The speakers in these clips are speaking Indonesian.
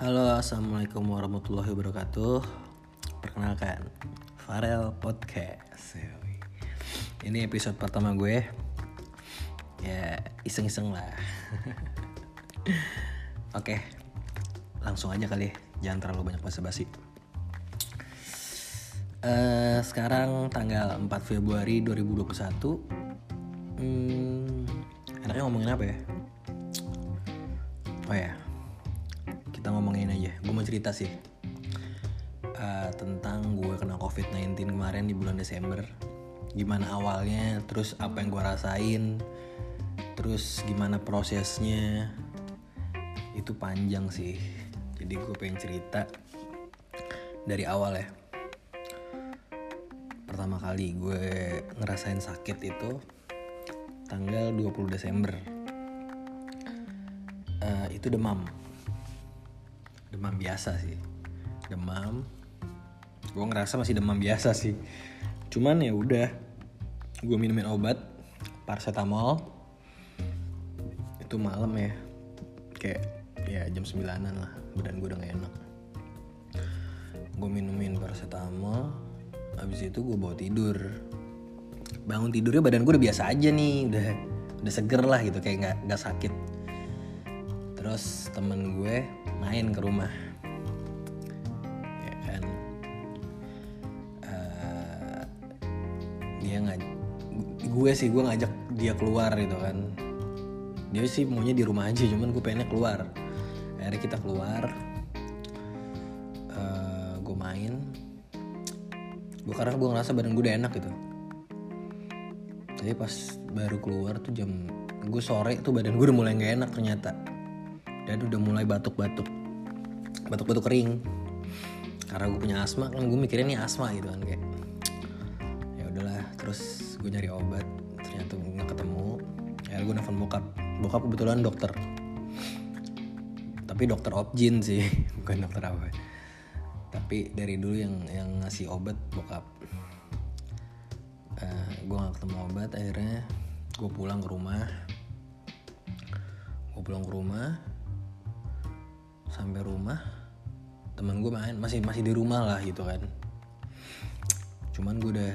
Halo, assalamualaikum warahmatullahi wabarakatuh. Perkenalkan, Farel Podcast. Ini episode pertama gue. Ya, iseng-iseng lah. Oke, langsung aja kali. ya. Jangan terlalu banyak basa-basi. Eh, sekarang tanggal 4 Februari 2021. Hmm, enaknya ngomongin apa ya? Oh ya, mau cerita sih Eh, tentang gue kena COVID-19 kemarin di bulan Desember. Gimana awalnya, terus apa yang gue rasain, terus gimana prosesnya. Itu panjang sih. Jadi gue pengen cerita dari awal ya. Pertama kali gue ngerasain sakit itu tanggal 20 Desember. Eh, itu demam demam biasa sih. Demam. Gue ngerasa masih demam biasa sih. Cuman ya udah gue minumin obat paracetamol. Itu malam ya. Kayak ya jam 9an lah badan gue udah gak enak. Gue minumin paracetamol habis itu gue bawa tidur. Bangun tidurnya badan gue udah biasa aja nih udah udah seger lah gitu kayak nggak nggak sakit. Terus temen gue main ke rumah. Ya kan? Eh, dia nggak gue sih gue ngajak dia keluar gitu kan. Dia sih maunya di rumah aja cuman gue pengennya keluar. Akhirnya kita keluar. Eh, gue main. Gue karena gue ngerasa badan gue udah enak gitu. Tapi pas baru keluar tuh jam gue sore tuh badan gue udah mulai nggak enak ternyata dan udah mulai batuk-batuk. Batuk-batuk kering. Karena gue punya asma kan gue mikirnya nih asma gitu kan kayak ya udahlah terus gue nyari obat. Ternyata nggak ketemu. Ya gue nelfon bokap. Bokap kebetulan dokter. Tapi dokter objin sih bukan dokter apa. Tapi dari dulu yang yang ngasih obat bokap. Eh, gue gak ketemu obat akhirnya gue pulang ke rumah. Gue pulang ke rumah sampai rumah teman gue main masih masih di rumah lah gitu kan. Cuman gue udah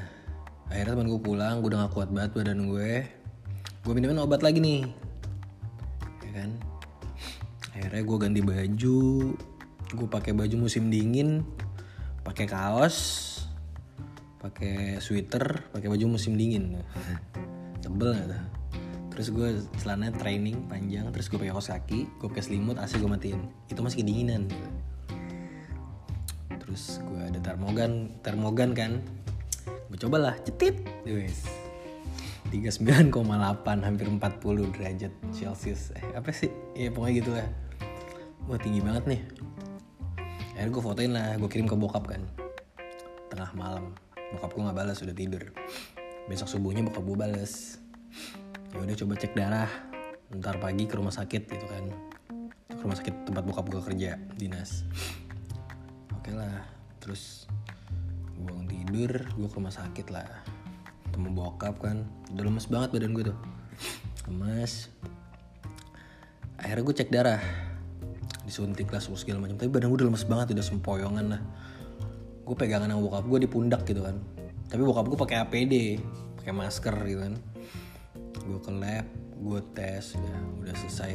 akhirnya teman gue pulang gue udah gak kuat banget badan gue. Gue minumin obat lagi nih ya kan. Akhirnya gue ganti baju gue pakai baju musim dingin pakai kaos pakai sweater pakai baju musim dingin. Tebel gak tuh terus gue celana training panjang terus gue pakai kaos kaki gue pakai selimut AC gue matiin. Itu masih kedinginan. Terus gue ada termogan termogan kan. Gue cobalah cetit wes. 39,8 hampir 40 derajat celcius eh apa sih? Ya pokoknya gitu lah wah tinggi banget nih. Akhirnya gue fotoin lah gue kirim ke bokap kan. Tengah malam. Bokap gue nggak balas udah tidur. Besok subuhnya bokap gue balas ya udah coba cek darah ntar pagi ke rumah sakit gitu kan. Ke rumah sakit tempat bokap gue kerja dinas. Oke lah terus gue bangun tidur gue ke rumah sakit lah. Temu bokap kan udah lemes banget badan gue tuh. Lemes. Akhirnya gue cek darah disuntik lah segala macam. Tapi badan gue udah lemes banget udah sempoyongan lah. Gue pegangan sama bokap gue di pundak gitu kan. Tapi bokap gue pakai APD pakai masker gitu kan gue ke lab gue tes ya udah selesai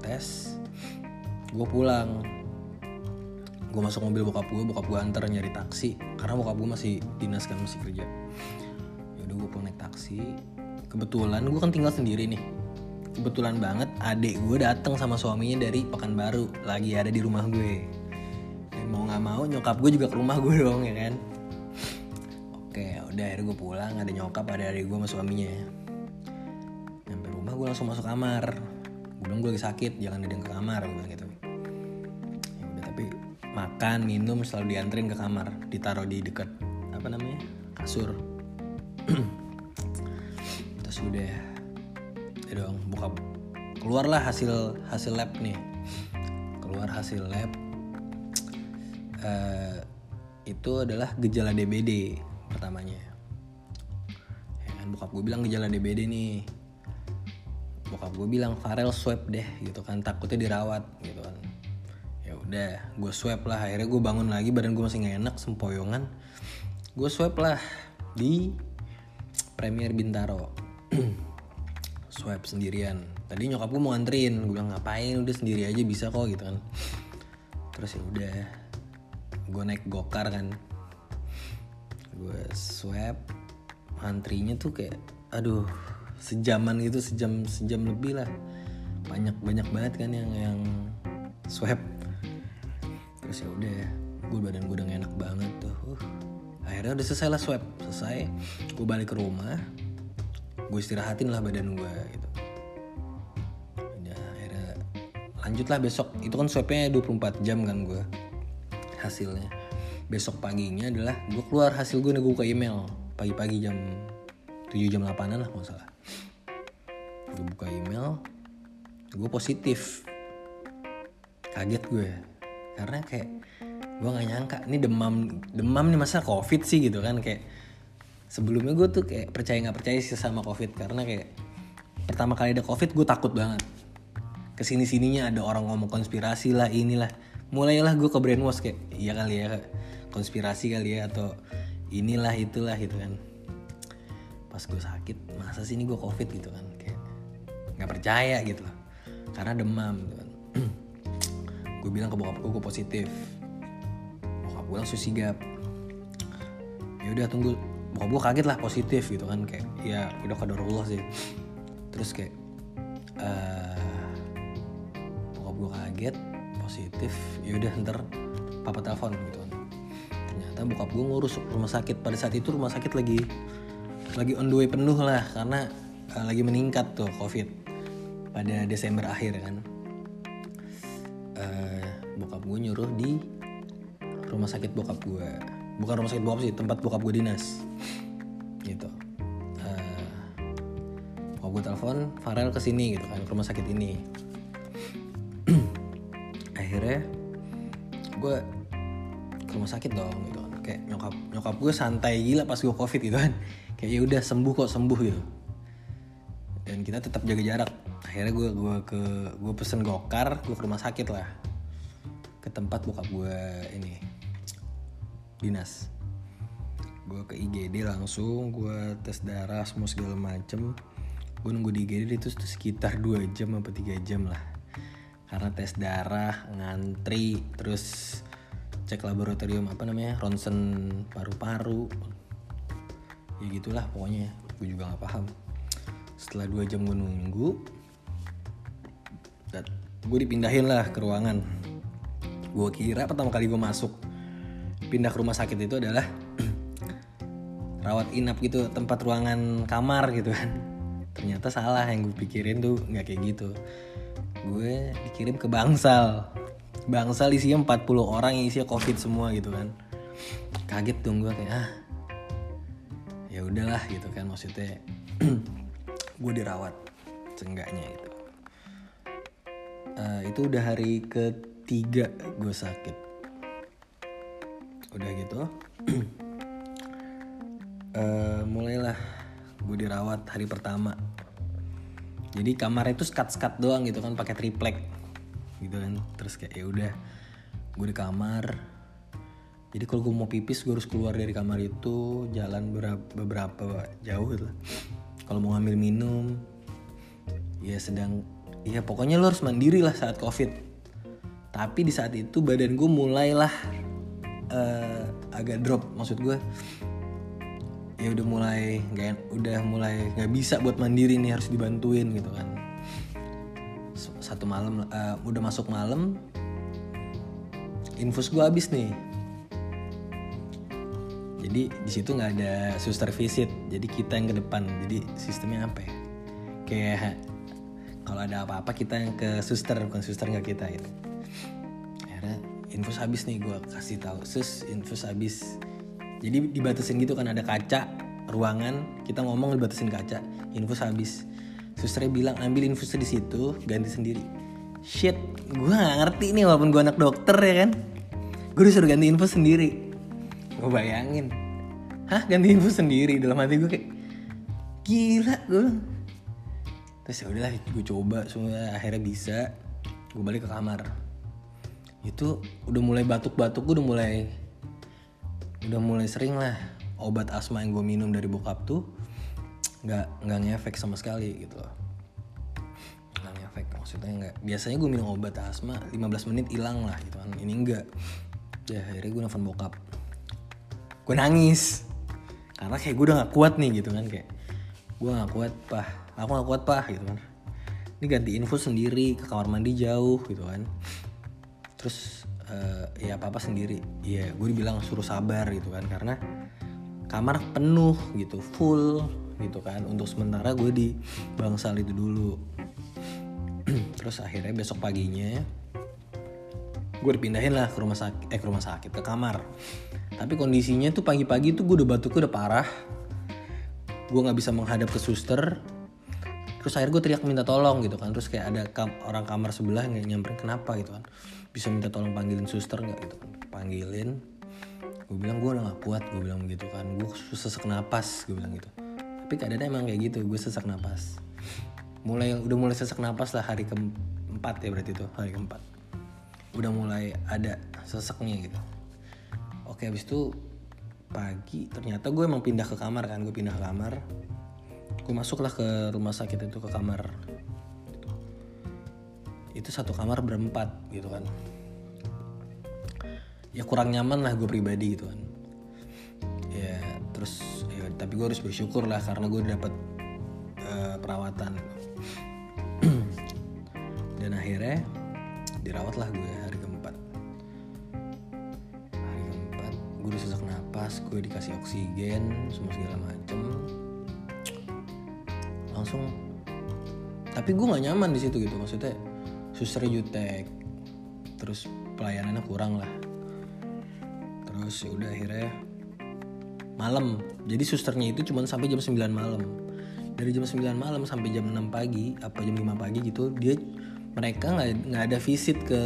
tes gue pulang. Gue masuk mobil bokap gue bokap gue antar nyari taksi karena bokap gue masih dinas kan masih kerja. Ya udah gue pulang naik taksi. Kebetulan gue kan tinggal sendiri nih. Kebetulan banget adik gue datang sama suaminya dari Pekanbaru lagi ada di rumah gue. Ya, mau nggak mau nyokap gue juga ke rumah gue dong ya kan? Oke udah akhirnya gue pulang ada nyokap ada adik gue sama suaminya gue langsung masuk kamar. Gue bilang gue lagi sakit jangan ada yang ke kamar gue gitu. Ya udah tapi makan minum selalu dianterin ke kamar ditaruh di dekat apa namanya kasur. Terus udah ya dong buka keluarlah hasil hasil lab nih. Keluar hasil lab eh, itu adalah gejala DBD pertamanya. Ya kan bokap gue bilang gejala DBD nih bokap gue bilang Farel swab deh gitu kan. Takutnya dirawat gitu kan. Ya udah gue swab lah. Akhirnya gue bangun lagi badan gue masih nggak enak sempoyongan. Gue swab lah di Premier Bintaro. Swab sendirian. Tadi nyokap gue mau nganterin. Gue bilang ngapain? Udah sendiri aja bisa kok gitu kan. Terus ya udah gue naik gokar kan. Gue swab antrinya tuh kayak aduh sejaman gitu sejam sejam lebih lah. Banyak banyak banget kan yang yang swab. Terus ya udah gue badan gue udah enak banget tuh. Uh, akhirnya udah selesai lah swab. Selesai gue balik ke rumah. Gue istirahatin lah badan gue gitu. Udah akhirnya lanjut lah besok. Itu kan swabnya 24 jam kan gue hasilnya. Besok paginya adalah gue keluar hasil gue gue buka email. Pagi-pagi jam 7 jam 8an lah nggak salah gue buka email gue positif. Kaget gue karena kayak gue nggak nyangka ini demam demam nih masa covid sih gitu kan kayak sebelumnya gue tuh kayak percaya nggak percaya sih sama covid. Karena kayak pertama kali ada covid gue takut banget. Ke sini sininya ada orang ngomong konspirasi lah inilah. Mulailah gue ke brainwash kayak iya kali ya konspirasi kali ya atau inilah itulah gitu kan. Pas gue sakit masa sih ini gue covid? gitu kan nggak percaya gitu loh karena demam gitu kan. Gue bilang ke bokap gue gue positif. Bokap gue langsung sigap. Ya udah tunggu. Bokap gue kaget lah positif gitu kan. Kayak ya udah kadarullah sih. Terus kayak uh, bokap gue kaget positif. Ya udah ntar papa telepon gitu kan. Ternyata bokap gue ngurus rumah sakit. Pada saat itu rumah sakit lagi lagi on the way penuh lah. Karena uh, lagi meningkat tuh covid pada Desember akhir kan. Uh, bokap gue nyuruh di rumah sakit bokap gue bukan rumah sakit bokap sih tempat bokap gue dinas. Gitu. Uh, bokap gue telepon Farel ke sini gitu kan ke rumah sakit ini. Akhirnya gue ke rumah sakit dong gitu kan. Kayak nyokap nyokap gue santai gila pas gue covid gitu kan. Kayak ya udah sembuh kok sembuh gitu dan kita tetap jaga jarak. Akhirnya gue gue ke gue pesen gokar gue ke rumah sakit lah. Ke tempat bokap gue ini dinas. Gue ke IGD langsung gue tes darah semua segala macem. Gue nunggu di IGD itu sekitar 2 jam apa 3 jam lah. Karena tes darah ngantri terus cek laboratorium apa namanya ronsen paru-paru. Ya gitulah pokoknya. Gue juga nggak paham setelah dua jam gue nunggu gue dipindahin lah ke ruangan. Gue kira pertama kali gue masuk pindah ke rumah sakit itu adalah rawat inap gitu tempat ruangan kamar gitu kan. Ternyata salah yang gue pikirin tuh nggak kayak gitu. Gue dikirim ke bangsal. Bangsal isinya 40 orang yang isinya covid semua gitu kan. Kaget dong gue kayak ah ya udahlah gitu kan maksudnya gue dirawat. Seenggaknya itu. Uh, itu udah hari ketiga gue sakit. Udah gitu. Uh, mulailah gue dirawat hari pertama. Jadi kamar itu skat-skat doang gitu kan pakai triplek gitu kan. Terus kayak ya udah gue di kamar. Jadi kalau gue mau pipis gue harus keluar dari kamar itu jalan beberapa, beberapa jauh gitu kalau mau ngambil minum ya sedang ya pokoknya lo harus mandiri lah saat covid. Tapi di saat itu badan gue mulailah uh, agak drop maksud gue ya udah mulai nggak udah mulai nggak bisa buat mandiri nih harus dibantuin gitu kan. Satu malam uh, udah masuk malam infus gue habis nih jadi di situ nggak ada suster visit. Jadi kita yang ke depan. Jadi sistemnya apa ya? Kayak kalau ada apa-apa kita yang ke suster bukan suster nggak kita itu akhirnya infus habis nih gue kasih tahu. Sus infus habis. Jadi dibatasin gitu kan ada kaca ruangan. Kita ngomong dibatasin kaca infus habis. Susternya bilang ambil infusnya di situ ganti sendiri. Shit gue gak ngerti nih walaupun gue anak dokter ya kan? Gue disuruh ganti infus sendiri gue bayangin. Hah? Ganti infus sendiri dalam hati gue kayak gila gue terus ya udahlah gue coba semua akhirnya bisa. Gue balik ke kamar. Itu udah mulai batuk-batuk gue udah mulai udah mulai sering lah obat asma yang gue minum dari bokap tuh nggak nggak ngefek sama sekali gitu loh. Nggak ngefek maksudnya nggak biasanya gue minum obat asma 15 menit hilang lah gitu kan. Ini enggak ya akhirnya gue nelfon bokap gue nangis. Karena kayak gue udah gak kuat nih gitu kan kayak gue gak kuat pah. Aku gak kuat pah gitu kan. Ini ganti infus sendiri ke kamar mandi jauh gitu kan. Terus uh, ya apa apa sendiri. Iya gue dibilang suruh sabar gitu kan. Karena kamar penuh gitu full gitu kan. Untuk sementara gue di bangsal itu dulu. Terus akhirnya besok paginya gue dipindahin lah ke rumah sakit eh ke rumah sakit ke kamar tapi kondisinya tuh pagi-pagi tuh gue udah batuknya udah parah. Gue nggak bisa menghadap ke suster. Terus akhirnya gue teriak minta tolong gitu kan. Terus kayak ada kam orang kamar sebelah nggak nyamperin kenapa? gitu kan. Bisa minta tolong panggilin suster nggak? gitu kan. Panggilin. Gue bilang gue udah gak kuat gue bilang gitu kan. Gue sesak napas gue bilang gitu. Tapi keadaannya emang kayak gitu gue sesak napas. Mulai udah mulai sesak napas lah hari keempat ya berarti itu hari keempat. Udah mulai ada seseknya gitu oke habis itu pagi ternyata gue emang pindah ke kamar kan gue pindah ke kamar. Gue masuklah ke rumah sakit itu ke kamar. Itu satu kamar berempat gitu kan. Ya kurang nyaman lah gue pribadi gitu kan. Ya terus ya tapi gue harus bersyukur lah karena gue dapat uh, perawatan. Dan akhirnya dirawat lah gue hari gue udah sesak napas gue dikasih oksigen semua segala macem. Langsung tapi gue nggak nyaman di situ gitu maksudnya suster jutek terus pelayanannya kurang lah. Terus ya udah akhirnya malam. Jadi susternya itu cuma sampai jam 9 malam. Dari jam 9 malam sampai jam 6 pagi apa jam 5 pagi gitu dia mereka nggak nggak ada visit ke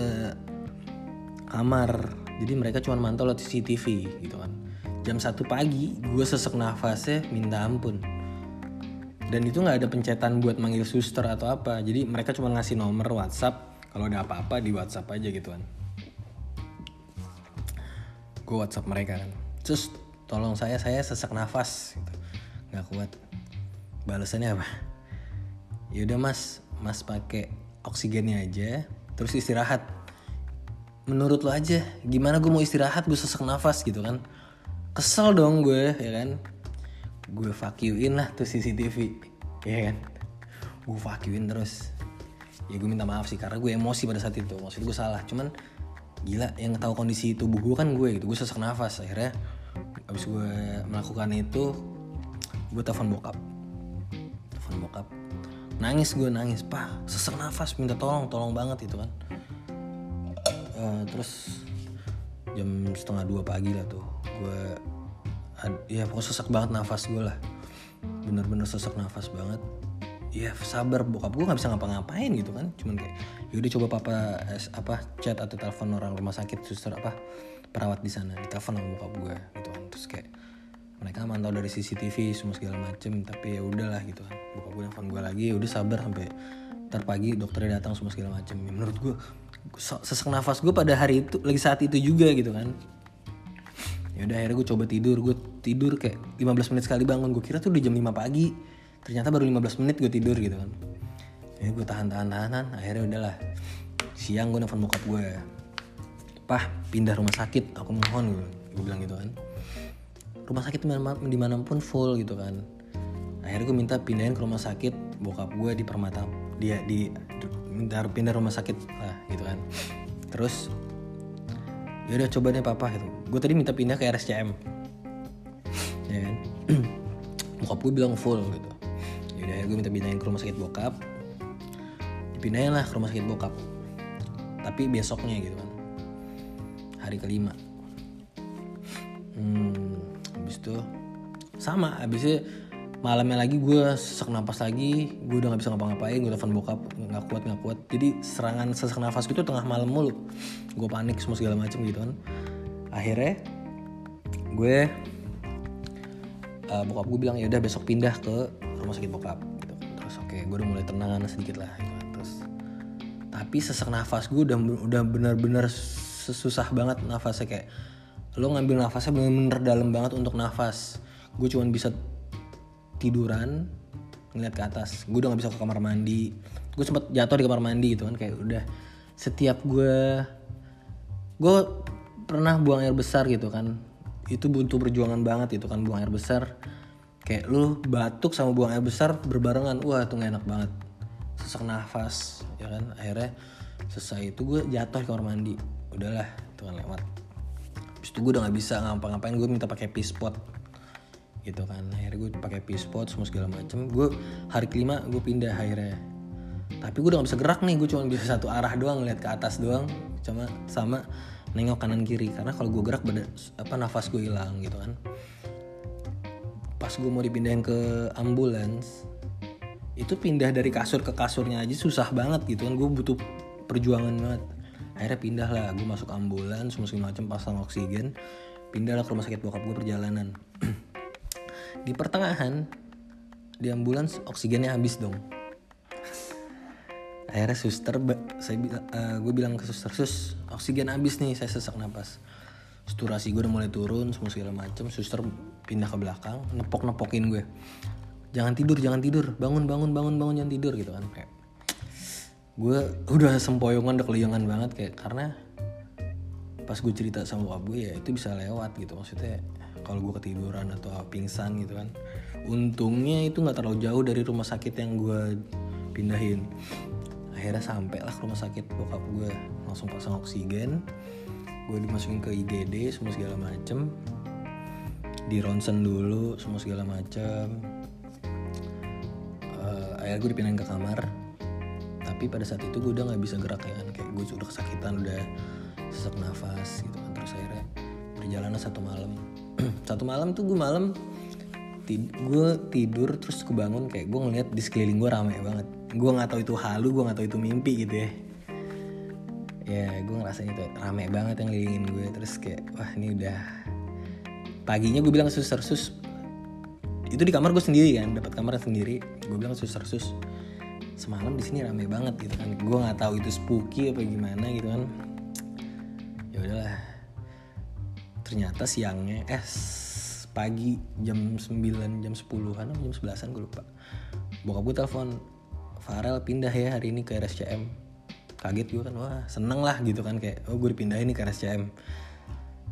kamar jadi mereka cuma mantau lewat CCTV gitu kan. Jam satu pagi gue sesek nafasnya minta ampun. Dan itu nggak ada pencetan buat manggil suster atau apa. Jadi mereka cuma ngasih nomor WhatsApp. Kalau ada apa-apa di WhatsApp aja gitu kan. Gue WhatsApp mereka kan. Terus tolong saya saya sesak nafas gitu. Nggak kuat. Balasannya apa? Yaudah mas. Mas pakai oksigennya aja terus istirahat menurut lo aja gimana gue mau istirahat gue sesak nafas gitu kan? Kesel dong gue ya kan? Gue fuck you-in lah tuh CCTV ya kan? Gue fuck you-in terus. Ya gue minta maaf sih karena gue emosi pada saat itu maksud gue salah. Cuman gila yang tahu kondisi tubuh gue kan gue gitu gue sesak nafas. Akhirnya abis gue melakukan itu gue telepon bokap. Telepon bokap. Nangis gue nangis. Pak sesak nafas minta tolong tolong banget itu kan uh, terus jam setengah dua pagi lah tuh. Gue ya pokoknya sesak banget nafas gue lah. Bener-bener sesak nafas banget. Ya sabar bokap gue nggak bisa ngapa-ngapain gitu kan. Cuman kayak yaudah coba papa apa chat atau telepon orang rumah sakit suster apa perawat di sana ditelepon sama bokap gue gitu kan. Terus kayak mereka mantau dari CCTV semua segala macem tapi ya udahlah gitu kan. Bokap gue nelfon gue lagi ya udah sabar sampai ntar pagi dokternya datang semua segala macem. Ya, menurut gue sesak nafas gue pada hari itu lagi saat itu juga gitu kan. Ya udah akhirnya gue coba tidur. Gue tidur kayak 15 menit sekali bangun. Gue kira tuh udah jam 5 pagi. Ternyata baru 15 menit gue tidur gitu kan. Ya gue tahan tahan tahanan akhirnya udahlah siang gue nelfon bokap gue pah pindah rumah sakit. Aku mohon gue gue bilang gitu kan. Rumah sakit di mana pun full gitu kan. Akhirnya gue minta pindahin ke rumah sakit bokap gue di permata dia di minta pindah rumah sakit lah gitu kan. Terus ya udah coba deh papa gitu. Gue tadi minta pindah ke RSCM ya kan? Bokap gue bilang full gitu. Ya udah gue minta pindahin ke rumah sakit bokap. Dipindahin lah ke rumah sakit bokap. Tapi besoknya gitu kan. Hari kelima. Hmm habis itu sama habisnya malamnya lagi gue sesak nafas lagi gue udah nggak bisa ngapa-ngapain gue telepon bokap nggak kuat nggak kuat. Jadi serangan sesak nafas gitu tengah malam mulu. Gue panik semua segala macam gitu kan. Akhirnya gue uh, bokap gue bilang ya udah besok pindah ke rumah sakit bokap gitu. Terus oke okay, gue udah mulai tenangan sedikit lah gitu kan. terus tapi sesak nafas gue udah udah benar-benar susah banget nafasnya. Kayak lo ngambil nafasnya bener-bener dalam banget untuk nafas. Gue cuma bisa tiduran ngeliat ke atas. Gue udah gak bisa ke kamar mandi. Gue sempet jatuh di kamar mandi gitu kan kayak udah. Setiap gue gue pernah buang air besar gitu kan. Itu butuh perjuangan banget itu kan buang air besar. Kayak lu batuk sama buang air besar berbarengan wah itu gak enak banget. Sesak nafas ya kan? Akhirnya selesai itu gue jatuh di kamar mandi. Udahlah itu kan lewat. Habis itu gue udah gak bisa ngapa-ngapain gue minta pakai pispot gitu kan. Akhirnya gue pakai pispot semua segala macem. Gue hari kelima gue pindah akhirnya. Tapi gue udah gak bisa gerak nih gue cuma bisa satu arah doang ngeliat ke atas doang. Cuma sama nengok kanan kiri karena kalau gue gerak beda apa nafas gue hilang gitu kan. Pas gue mau dipindahin ke ambulans itu pindah dari kasur ke kasurnya aja susah banget gitu kan. Gue butuh perjuangan banget. Akhirnya pindah lah gue masuk ambulans semua macam pasang oksigen. Pindah lah ke rumah sakit bokap gue perjalanan di pertengahan di ambulans oksigennya habis dong. Akhirnya suster saya uh, gue bilang ke suster sus oksigen habis nih saya sesak napas. Saturasi gue udah mulai turun semua segala macam suster pindah ke belakang nepok nepokin gue jangan tidur jangan tidur. Bangun bangun bangun bangun jangan tidur gitu kan. Kayak gue udah sempoyongan udah keliangan banget kayak karena pas gue cerita sama bokap gue ya itu bisa lewat gitu. Maksudnya kalau gue ketiduran atau pingsan gitu kan untungnya itu nggak terlalu jauh dari rumah sakit yang gue pindahin. Akhirnya sampai lah ke rumah sakit bokap gue langsung pasang oksigen gue dimasukin ke IGD semua segala macem. Di ronsen dulu semua segala macem. Uh, akhirnya gue dipindahin ke kamar. Tapi pada saat itu gue udah nggak bisa gerak ya kan kayak gue udah kesakitan udah sesak nafas gitu kan. Terus akhirnya perjalanan satu malam. Satu malam tuh gue malam tid gue tidur terus kebangun kayak gue ngeliat di sekeliling gue rame banget. Gue nggak tahu itu halu gue nggak tahu itu mimpi gitu ya. Ya gue ngerasain itu rame banget yang ngelilingin gue terus kayak wah ini udah paginya gue bilang suster sus. Itu di kamar gue sendiri kan dapat kamar sendiri. Gue bilang suster sus. Semalam di sini rame banget gitu kan. Gue nggak tahu itu spooky apa gimana gitu kan ya udahlah ternyata siangnya eh pagi jam 9 jam 10-an atau jam 11-an gue lupa. Bokap gue telepon Farel pindah ya hari ini ke RSCM kaget gue kan wah seneng lah gitu kan kayak oh gue dipindahin nih ke RSCM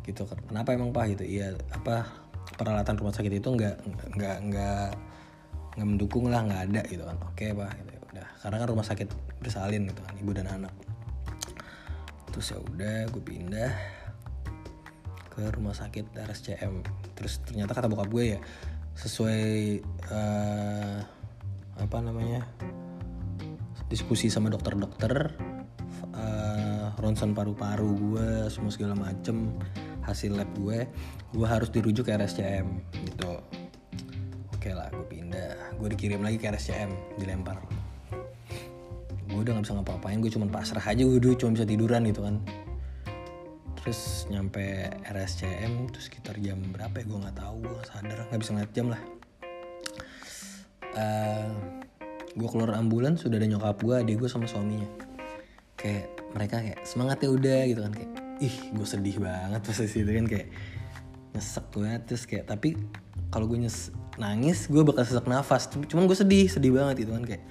gitu kenapa emang pak? Gitu iya apa peralatan rumah sakit itu nggak nggak nggak nggak mendukung lah nggak ada gitu kan oke pak gitu udah. Karena kan rumah sakit bersalin gitu kan ibu dan anak terus ya udah gue pindah ke rumah sakit RSCM terus ternyata kata bokap gue ya sesuai uh, apa namanya diskusi sama dokter-dokter uh, ronsen paru-paru gue semua segala macem hasil lab gue gue harus dirujuk ke RSCM gitu. Oke lah gue pindah. Gue dikirim lagi ke RSCM dilempar gue udah gak bisa ngapa-ngapain gue cuma pasrah aja gue udah cuma bisa tiduran gitu kan. Terus nyampe RSCM itu sekitar jam berapa ya gue nggak tahu gue sadar nggak bisa ngeliat jam lah. Uh, eh, gue keluar ambulan sudah ada nyokap gue adik gue sama suaminya. Kayak mereka kayak semangat ya udah gitu kan kayak ih gue sedih banget pas itu kan kayak nyesek banget terus kayak tapi kalau gue nyes nangis gue bakal sesak nafas cuman gue sedih sedih banget gitu kan kayak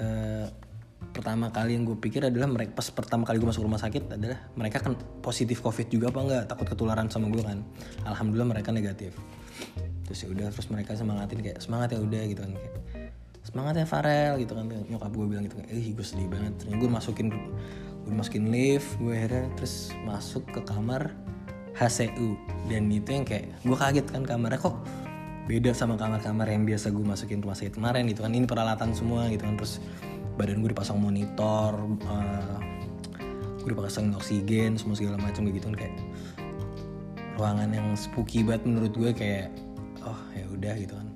uh, pertama kali yang gue pikir adalah mereka pas pertama kali gue masuk rumah sakit adalah mereka kan positif covid juga apa enggak? Takut ketularan sama gue kan? Alhamdulillah mereka negatif. Terus ya udah terus mereka semangatin kayak semangat ya udah gitu kan kayak semangat ya Farel gitu kan. Nyokap gue bilang gitu eh gue sedih banget. Terus gue masukin gue masukin lift gue akhirnya terus masuk ke kamar HCU dan itu yang kayak gue kaget kan kamarnya kok beda sama kamar-kamar yang biasa gue masukin rumah sakit kemarin gitu kan. Ini peralatan semua gitu kan. Terus badan gue dipasang monitor uh, gue dipasang oksigen semua segala macam gitu kan. Kayak ruangan yang spooky banget menurut gue kayak oh ya udah gitu kan.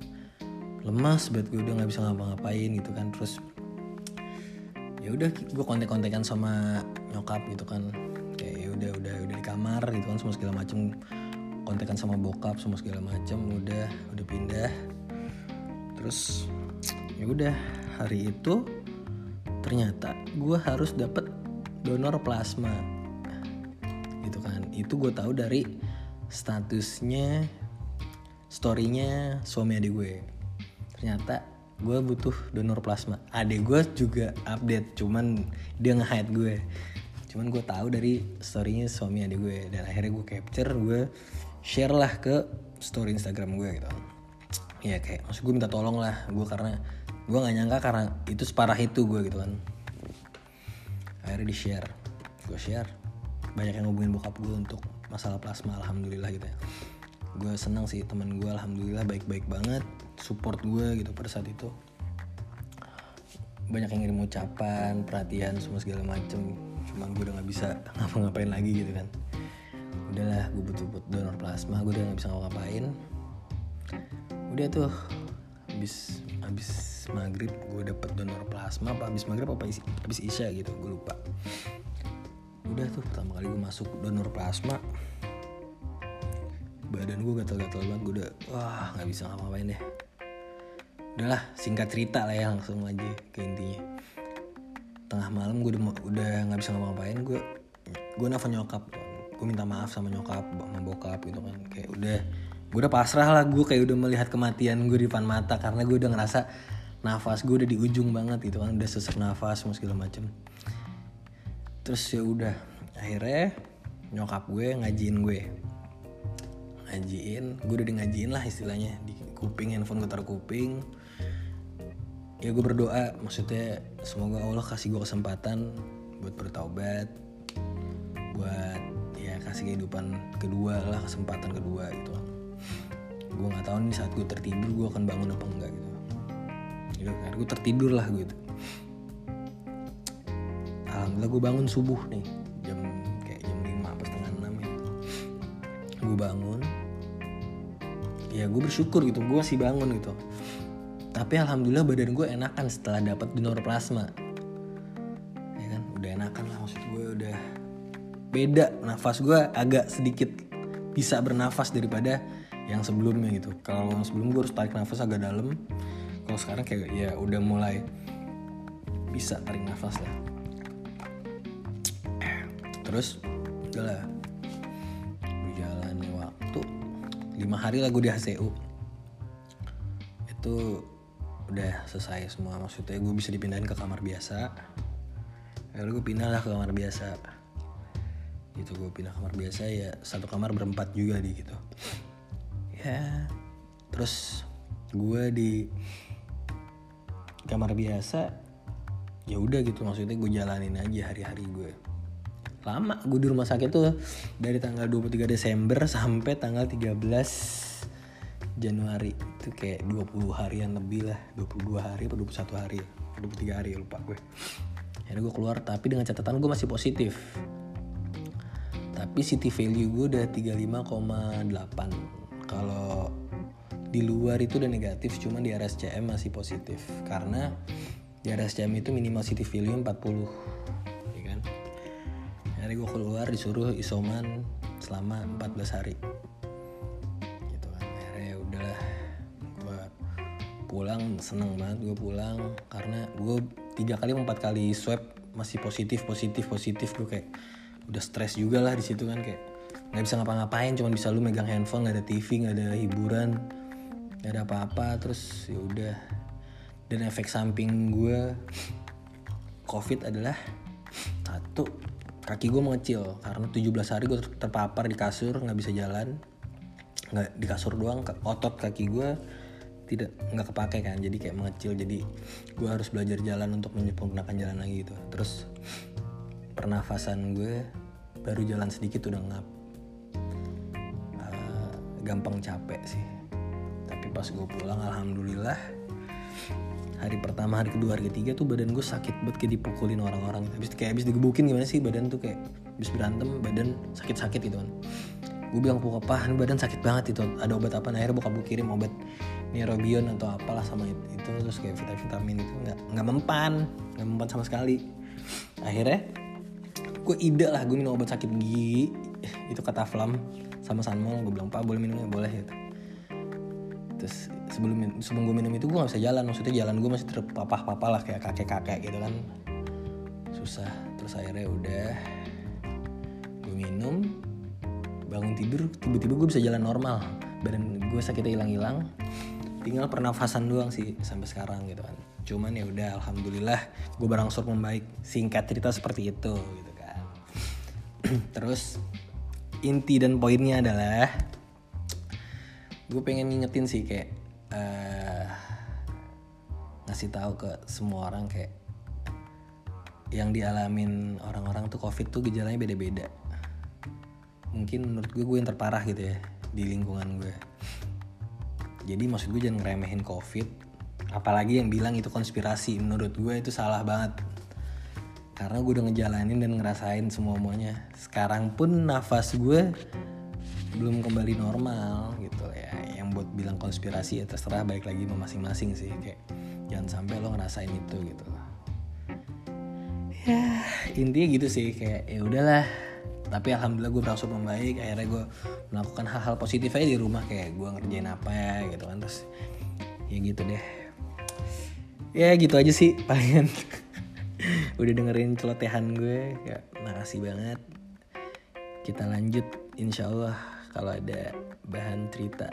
Lemas banget gue udah nggak bisa ngapa-ngapain gitu kan. Terus ya udah gue kontek-kontekan sama nyokap gitu kan. Kayak ya udah udah udah di kamar gitu kan semua segala macam kontekan sama bokap semua segala macam udah udah pindah. Terus ya udah hari itu ternyata gue harus dapet donor plasma. Gitu kan. Itu gue tahu dari statusnya storynya suami adik gue. Ternyata gue butuh donor plasma. Adik gue juga update cuman dia nge-hide gue. Cuman gue tahu dari storynya suami adik gue. Dan akhirnya gue capture gue share lah ke story Instagram gue gitu. Ya kayak maksud gue minta tolong lah. Gue karena gue nggak nyangka karena itu separah itu gue gitu kan. Akhirnya di share gue share. Banyak yang ngubungin bokap gue untuk masalah plasma alhamdulillah gitu ya. Gue senang sih teman gue alhamdulillah baik-baik banget. Support gue gitu pada saat itu. Banyak yang ngirim ucapan perhatian semua segala macem. Cuma gue udah nggak bisa ngapa-ngapain lagi gitu kan udahlah gue butuh butuh donor plasma gue udah nggak bisa ngapa-ngapain. Udah tuh habis habis maghrib gue dapet donor plasma apa habis maghrib apa habis isya gitu gue lupa. Udah tuh pertama kali gue masuk donor plasma badan gue gatal-gatal banget gue udah wah nggak bisa ngapa-ngapain deh. Udahlah singkat cerita lah ya langsung aja ke intinya. Tengah malam gue udah nggak bisa ngapa-ngapain gue gue nelfon nyokap gue minta maaf sama nyokap sama bokap gitu kan. Kayak udah gue udah pasrah lah gue kayak udah melihat kematian gue di depan mata karena gue udah ngerasa nafas gue udah di ujung banget gitu kan udah sesak nafas semua segala macem. Terus ya udah akhirnya nyokap gue ngajiin gue. Ngajiin gue udah di ngajiin lah istilahnya di kuping handphone gue taruh kuping. Ya gue berdoa maksudnya semoga Allah kasih gue kesempatan buat bertaubat buat kasih kehidupan kedua lah kesempatan kedua gitu. Gue nggak tahu nih saat gue tertidur gue akan bangun apa enggak gitu. Gitu kan? Gue tertidur lah gitu. Alhamdulillah gue bangun subuh nih jam kayak jam lima apa setengah enam ya. Gue bangun. Ya gue bersyukur gitu gue masih bangun gitu. Tapi alhamdulillah badan gue enakan setelah dapat donor plasma beda nafas gue agak sedikit bisa bernafas daripada yang sebelumnya gitu. Kalau yang sebelum gue harus tarik nafas agak dalam. Kalau sekarang kayak ya udah mulai bisa tarik nafas lah. Terus udah lah. Berjalannya waktu. Lima hari lah gue di HCU itu udah selesai semua. Maksudnya gue bisa dipindahin ke kamar biasa. Lalu gue pindah lah ke kamar biasa gitu gue pindah kamar. Biasa ya satu kamar berempat juga di gitu. Ya terus gue di kamar biasa ya udah gitu. Maksudnya gue jalanin aja hari-hari gue lama gue di rumah sakit tuh dari tanggal 23 Desember sampai tanggal 13 Januari. Itu kayak 20 harian lebih lah. 22 hari atau 21 hari 23 hari lupa gue. Akhirnya gue keluar tapi dengan catatan gue masih positif tapi city value gue udah 35,8 kalau di luar itu udah negatif cuman di RSCM masih positif. Karena di RSCM itu minimal city value 40 ya kan? Akhirnya gue keluar disuruh isoman selama 14 hari. Gitu kan akhirnya udahlah. Gue pulang seneng banget gue pulang. Karena gue tiga kali empat kali swab masih positif positif positif. Gue kayak udah stres juga lah di situ kan kayak nggak bisa ngapa-ngapain cuman bisa lu megang handphone nggak ada TV nggak ada hiburan nggak ada apa-apa terus ya udah. Dan efek samping gue covid adalah satu kaki gue mengecil karena 17 hari gue terpapar di kasur nggak bisa jalan. Nggak di kasur doang otot kaki gue tidak nggak kepake kan jadi kayak mengecil jadi gue harus belajar jalan untuk menyempurnakan jalan lagi gitu. Terus pernafasan gue baru jalan sedikit udah ngap uh, gampang capek sih. Tapi pas gue pulang alhamdulillah hari pertama hari kedua hari ketiga tuh badan gue sakit banget kayak dipukulin orang-orang. Habis kayak habis digebukin gimana sih badan tuh kayak habis berantem badan sakit-sakit gitu kan. Gue bilang pokok apa badan sakit banget itu. Ada obat apa? Nah, akhirnya bokap gue kirim obat Neurobion atau apalah sama itu, itu terus kayak vitamin itu. Nggak nggak mempan nggak mempan sama sekali. Akhirnya gue ide lah gue minum obat sakit gigi. Itu kata flam sama sanmol gue bilang pak boleh minumnya? Boleh gitu. Terus sebelum sebelum gue minum itu gue gak bisa jalan. Maksudnya jalan gue masih terpapah-papah lah kayak kakek-kakek gitu kan. Susah. Terus akhirnya udah gue minum bangun tidur tiba-tiba gue bisa jalan normal. Badan gue sakitnya hilang-hilang. Tinggal pernafasan doang sih sampai sekarang gitu kan. Cuman ya udah alhamdulillah gue berangsur membaik. Singkat cerita seperti itu gitu terus inti dan poinnya adalah gue pengen ngingetin sih kayak uh, ngasih tahu ke semua orang kayak yang dialamin orang-orang tuh covid tuh gejalanya beda-beda. Mungkin menurut gue gue yang terparah gitu ya di lingkungan gue jadi maksud gue jangan ngeremehin covid apalagi yang bilang itu konspirasi. Menurut gue itu salah banget karena gue udah ngejalanin dan ngerasain semua semuanya sekarang pun nafas gue belum kembali normal gitu ya. Yang buat bilang konspirasi ya terserah baik lagi masing-masing sih. Kayak jangan sampai lo ngerasain itu gitu. Ya intinya gitu sih. Kayak ya udahlah. Tapi alhamdulillah gue berangsur membaik. Akhirnya gue melakukan hal-hal positif aja di rumah. Kayak gue ngerjain apa ya gitu kan. Terus ya gitu deh. Ya gitu aja sih palingan udah dengerin celotehan gue ya makasih banget. Kita lanjut insya Allah kalau ada bahan cerita.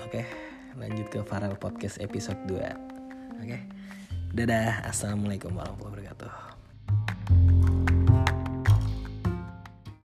Oke lanjut ke Farel Podcast episode 2 oke dadah. Assalamualaikum warahmatullahi wabarakatuh